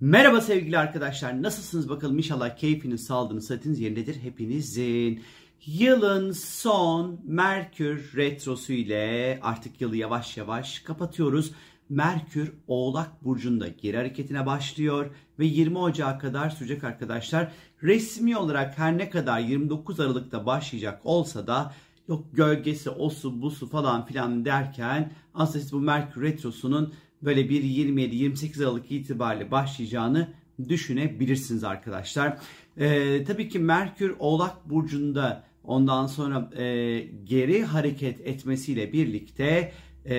Merhaba sevgili arkadaşlar. Nasılsınız bakalım? İnşallah keyfiniz, sağlığınız, sıhhatiniz yerindedir hepinizin. Yılın son Merkür retrosu ile artık yılı yavaş yavaş kapatıyoruz. Merkür Oğlak Burcu'nda geri hareketine başlıyor ve 20 Ocağı kadar sürecek arkadaşlar. Resmi olarak her ne kadar 29 Aralık'ta başlayacak olsa da yok gölgesi, osu, busu falan filan derken aslında siz bu Merkür Retrosu'nun böyle bir 27-28 Aralık itibariyle başlayacağını düşünebilirsiniz arkadaşlar. Ee, tabii ki Merkür Oğlak Burcu'nda ondan sonra e, geri hareket etmesiyle birlikte e,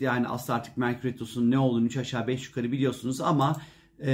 yani aslında artık Merkür Retrosu'nun ne olduğunu 3 aşağı 5 yukarı biliyorsunuz ama e,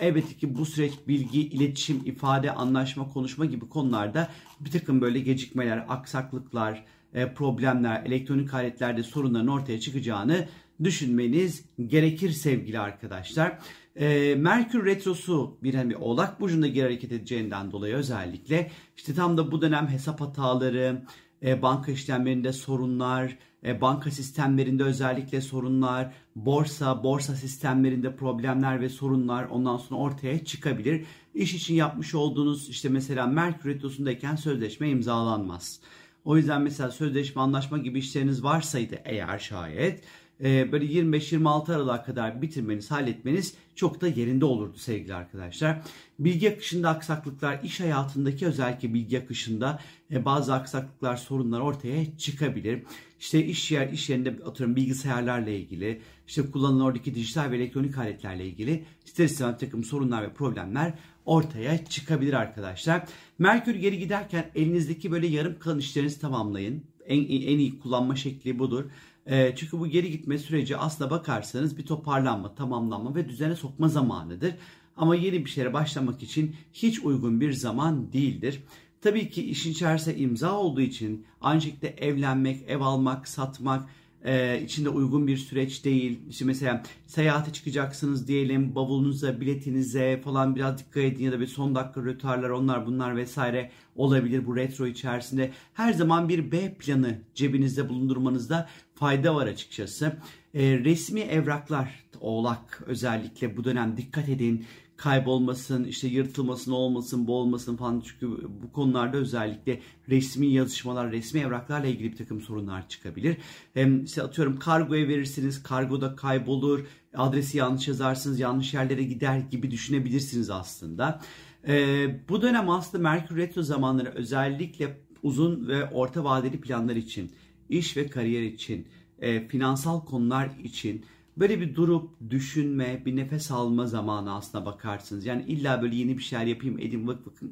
elbette ki bu süreç bilgi, iletişim, ifade, anlaşma, konuşma gibi konularda bir takım böyle gecikmeler, aksaklıklar, e, problemler, elektronik aletlerde sorunların ortaya çıkacağını düşünmeniz gerekir sevgili arkadaşlar. E, Merkür Retrosu bir hani Oğlak Burcu'nda geri hareket edeceğinden dolayı özellikle işte tam da bu dönem hesap hataları, e, banka işlemlerinde sorunlar, e, banka sistemlerinde özellikle sorunlar, borsa, borsa sistemlerinde problemler ve sorunlar ondan sonra ortaya çıkabilir. İş için yapmış olduğunuz işte mesela Merkür Retrosu'ndayken sözleşme imzalanmaz. O yüzden mesela sözleşme, anlaşma gibi işleriniz varsaydı eğer şayet e, böyle 25-26 Aralık'a kadar bitirmeniz, halletmeniz çok da yerinde olurdu sevgili arkadaşlar. Bilgi akışında aksaklıklar, iş hayatındaki özellikle bilgi akışında e, bazı aksaklıklar, sorunlar ortaya çıkabilir. İşte iş yer, iş yerinde atıyorum bilgisayarlarla ilgili, işte kullanılan oradaki dijital ve elektronik aletlerle ilgili ister istemez takım sorunlar ve problemler ortaya çıkabilir arkadaşlar. Merkür geri giderken elinizdeki böyle yarım kalan işlerinizi tamamlayın. En, en iyi kullanma şekli budur. E, çünkü bu geri gitme süreci aslına bakarsanız bir toparlanma, tamamlanma ve düzene sokma zamanıdır. Ama yeni bir şeye başlamak için hiç uygun bir zaman değildir. Tabii ki işin içerisinde imza olduğu için ancak de evlenmek, ev almak, satmak, e, içinde uygun bir süreç değil. İşte mesela seyahate çıkacaksınız diyelim bavulunuza, biletinize falan biraz dikkat edin ya da bir son dakika rötarlar onlar bunlar vesaire olabilir bu retro içerisinde. Her zaman bir B planı cebinizde bulundurmanızda fayda var açıkçası. E, resmi evraklar oğlak özellikle bu dönem dikkat edin kaybolmasın, işte yırtılmasın, olmasın, bu olmasın falan. Çünkü bu konularda özellikle resmi yazışmalar, resmi evraklarla ilgili bir takım sorunlar çıkabilir. Hem işte atıyorum kargoya verirsiniz, kargoda kaybolur, adresi yanlış yazarsınız, yanlış yerlere gider gibi düşünebilirsiniz aslında. Ee, bu dönem aslında Merkür Retro zamanları özellikle uzun ve orta vadeli planlar için, iş ve kariyer için, e, finansal konular için Böyle bir durup düşünme, bir nefes alma zamanı aslına bakarsınız. Yani illa böyle yeni bir şeyler yapayım, edin vık vık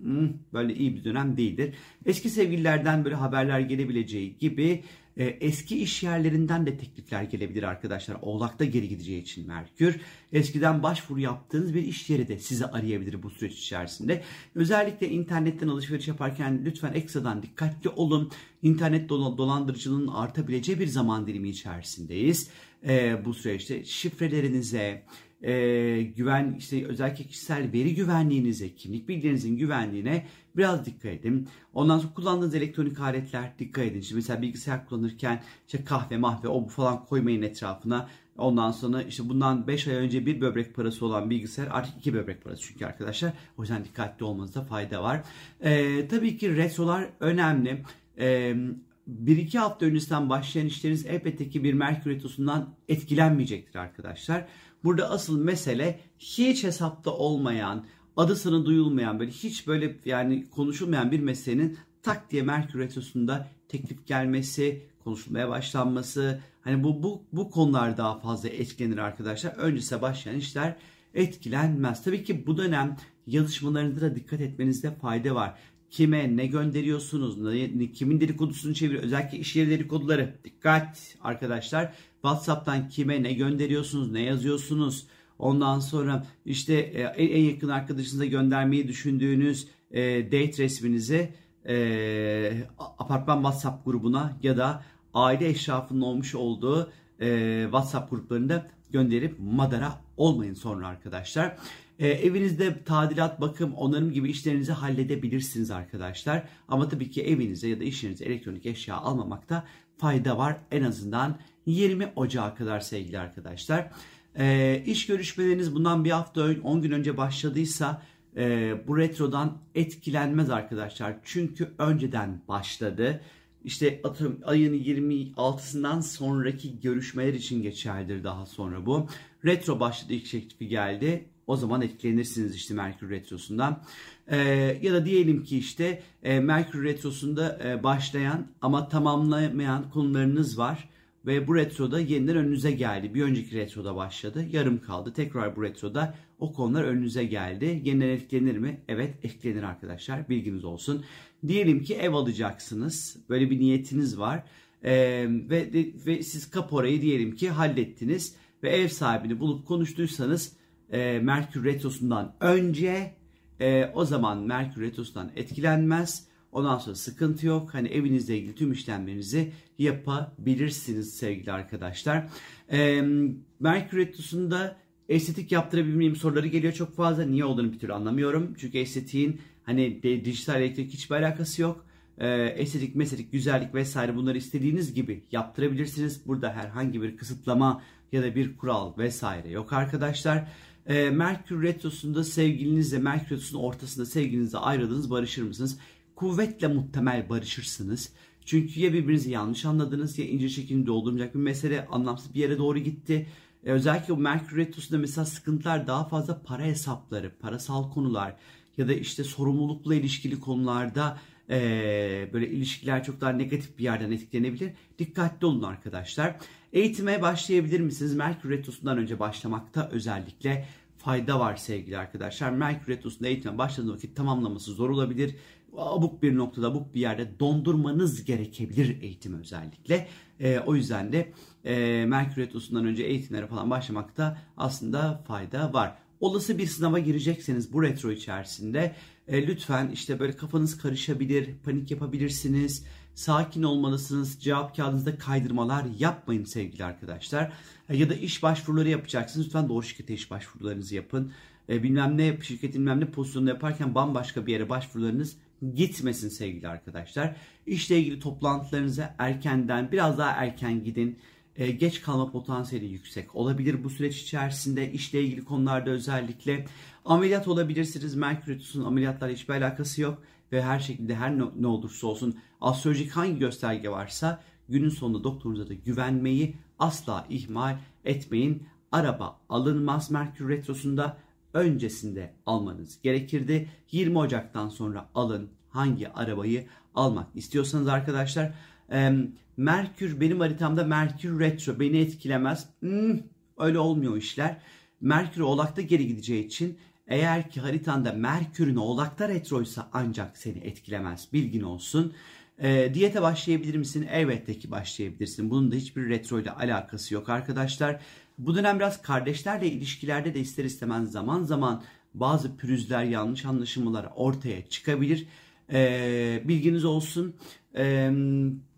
böyle iyi bir dönem değildir. Eski sevgililerden böyle haberler gelebileceği gibi e, eski iş yerlerinden de teklifler gelebilir arkadaşlar. Oğlak'ta geri gideceği için Merkür. Eskiden başvuru yaptığınız bir iş yeri de sizi arayabilir bu süreç içerisinde. Özellikle internetten alışveriş yaparken lütfen ekstradan dikkatli olun. İnternet dolandırıcılığının artabileceği bir zaman dilimi içerisindeyiz e, bu süreçte şifrelerinize, e, güven işte özellikle kişisel veri güvenliğinize, kimlik bilgilerinizin güvenliğine biraz dikkat edin. Ondan sonra kullandığınız elektronik aletler dikkat edin. Şimdi mesela bilgisayar kullanırken işte kahve, mahve, o bu falan koymayın etrafına. Ondan sonra işte bundan 5 ay önce bir böbrek parası olan bilgisayar artık 2 böbrek parası çünkü arkadaşlar. O yüzden dikkatli olmanızda fayda var. Ee, tabii ki retrolar önemli. Ee, bir iki hafta öncesinden başlayan işleriniz elbette ki bir Merkür Retrosu'ndan etkilenmeyecektir arkadaşlar. Burada asıl mesele hiç hesapta olmayan, adı sana duyulmayan, böyle hiç böyle yani konuşulmayan bir meselenin tak diye Merkür Retrosu'nda teklif gelmesi, konuşulmaya başlanması. Hani bu, bu, bu konular daha fazla etkilenir arkadaşlar. Öncesine başlayan işler etkilenmez. Tabii ki bu dönem yazışmalarınızda da dikkat etmenizde fayda var kime ne gönderiyorsunuz, ne, kimin dedikodusunu çeviriyor. Özellikle iş yeri dedikoduları. Dikkat arkadaşlar. WhatsApp'tan kime ne gönderiyorsunuz, ne yazıyorsunuz. Ondan sonra işte e, en yakın arkadaşınıza göndermeyi düşündüğünüz e, date resminizi e, apartman WhatsApp grubuna ya da aile eşrafının olmuş olduğu e, WhatsApp gruplarında gönderip madara olmayın sonra arkadaşlar. E, evinizde tadilat, bakım, onarım gibi işlerinizi halledebilirsiniz arkadaşlar. Ama tabii ki evinize ya da iş yerinize elektronik eşya almamakta fayda var. En azından 20 Ocağı kadar sevgili arkadaşlar. E, iş görüşmeleriniz bundan bir hafta 10 gün önce başladıysa e, bu retrodan etkilenmez arkadaşlar. Çünkü önceden başladı. İşte atıyorum ayın 26'sından sonraki görüşmeler için geçerlidir daha sonra bu. Retro başladı ilk teklifi geldi. O zaman etkilenirsiniz işte Merkür Retrosu'ndan. Ee, ya da diyelim ki işte e, Merkür Retrosu'nda e, başlayan ama tamamlamayan konularınız var. Ve bu retroda yeniden önünüze geldi. Bir önceki retroda başladı. Yarım kaldı. Tekrar bu retroda o konular önünüze geldi. Yeniden etkilenir mi? Evet etkilenir arkadaşlar. Bilginiz olsun. Diyelim ki ev alacaksınız. Böyle bir niyetiniz var. Ee, ve, ve siz kaporayı diyelim ki hallettiniz. Ve ev sahibini bulup konuştuysanız e, Merkür Retrosu'ndan önce e, o zaman Merkür Retrosu'ndan etkilenmez. Ondan sonra sıkıntı yok. Hani evinizle ilgili tüm işlemlerinizi yapabilirsiniz sevgili arkadaşlar. E, Merkür Retrosu'nda estetik yaptırabilir miyim soruları geliyor çok fazla. Niye olduğunu bir türlü anlamıyorum. Çünkü estetiğin hani dijital elektrik hiçbir alakası yok. E, estetik, mesetik, güzellik vesaire bunları istediğiniz gibi yaptırabilirsiniz. Burada herhangi bir kısıtlama ya da bir kural vesaire yok arkadaşlar. E, Merkür Retrosu'nda sevgilinizle Merkür Retrosu'nun ortasında sevgilinizle ayrıldınız barışır mısınız? Kuvvetle muhtemel barışırsınız. Çünkü ya birbirinizi yanlış anladınız ya ince şeklinde doldurmayacak bir mesele anlamsız bir yere doğru gitti. E, özellikle Merkür Retrosu'nda mesela sıkıntılar daha fazla para hesapları, parasal konular ya da işte sorumlulukla ilişkili konularda e, böyle ilişkiler çok daha negatif bir yerden etkilenebilir. Dikkatli olun arkadaşlar. Eğitime başlayabilir misiniz? Merkür Retrosu'ndan önce başlamakta özellikle fayda var sevgili arkadaşlar. Merkür Retrosu'nda eğitime başladığınız vakit tamamlaması zor olabilir. Abuk bir noktada, abuk bir yerde dondurmanız gerekebilir eğitim özellikle. E, o yüzden de e, Merkür Retrosu'ndan önce eğitimlere falan başlamakta aslında fayda var. Olası bir sınava girecekseniz bu retro içerisinde e, lütfen işte böyle kafanız karışabilir, panik yapabilirsiniz sakin olmalısınız. Cevap kağıdınızda kaydırmalar yapmayın sevgili arkadaşlar. E, ya da iş başvuruları yapacaksınız. Lütfen doğru şirkete iş başvurularınızı yapın. E, bilmem ne şirketin bilmem ne pozisyonunda yaparken bambaşka bir yere başvurularınız gitmesin sevgili arkadaşlar. İşle ilgili toplantılarınıza erkenden biraz daha erken gidin. E, geç kalma potansiyeli yüksek olabilir bu süreç içerisinde işle ilgili konularda özellikle ameliyat olabilirsiniz. Merkür Retrosu'nun ameliyatlarla hiçbir alakası yok ve her şekilde her ne olursa olsun astrolojik hangi gösterge varsa günün sonunda doktorunuza da güvenmeyi asla ihmal etmeyin. Araba alınmaz Merkür Retrosu'nda öncesinde almanız gerekirdi. 20 Ocak'tan sonra alın hangi arabayı almak istiyorsanız arkadaşlar. Merkür benim haritamda Merkür Retro beni etkilemez. Hmm, öyle olmuyor işler. Merkür Oğlak'ta geri gideceği için eğer ki haritanda Merkür'ün Oğlak'ta retroysa ancak seni etkilemez. Bilgin olsun. E, diyete başlayabilir misin? Elbette ki başlayabilirsin. Bunun da hiçbir retro ile alakası yok arkadaşlar. Bu dönem biraz kardeşlerle ilişkilerde de ister istemez zaman zaman bazı pürüzler, yanlış anlaşılmalar ortaya çıkabilir. E, bilginiz olsun. E,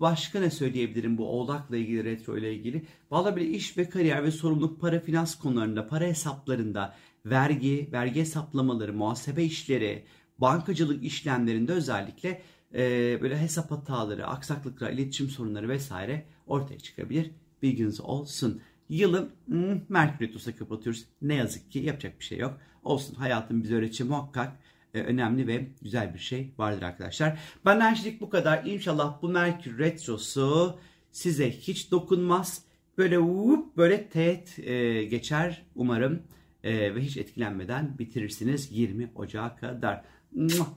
başka ne söyleyebilirim bu oğlakla ilgili, retro ile ilgili? Valla bile iş ve kariyer ve sorumluluk para finans konularında, para hesaplarında, vergi, vergi hesaplamaları, muhasebe işleri, bankacılık işlemlerinde özellikle e, böyle hesap hataları, aksaklıklar, iletişim sorunları vesaire ortaya çıkabilir. Bilginiz olsun. Yılı hmm, Merkür Retrosu'na kapatıyoruz. Ne yazık ki yapacak bir şey yok. Olsun hayatın bize öğreteceği muhakkak önemli ve güzel bir şey vardır arkadaşlar. Benden şimdilik bu kadar. İnşallah bu Merkür Retrosu size hiç dokunmaz. Böyle whoop, böyle teğet e, geçer umarım. E, ve hiç etkilenmeden bitirirsiniz 20 Ocağı kadar.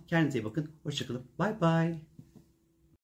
Kendinize iyi bakın. Hoşçakalın. Bye bye.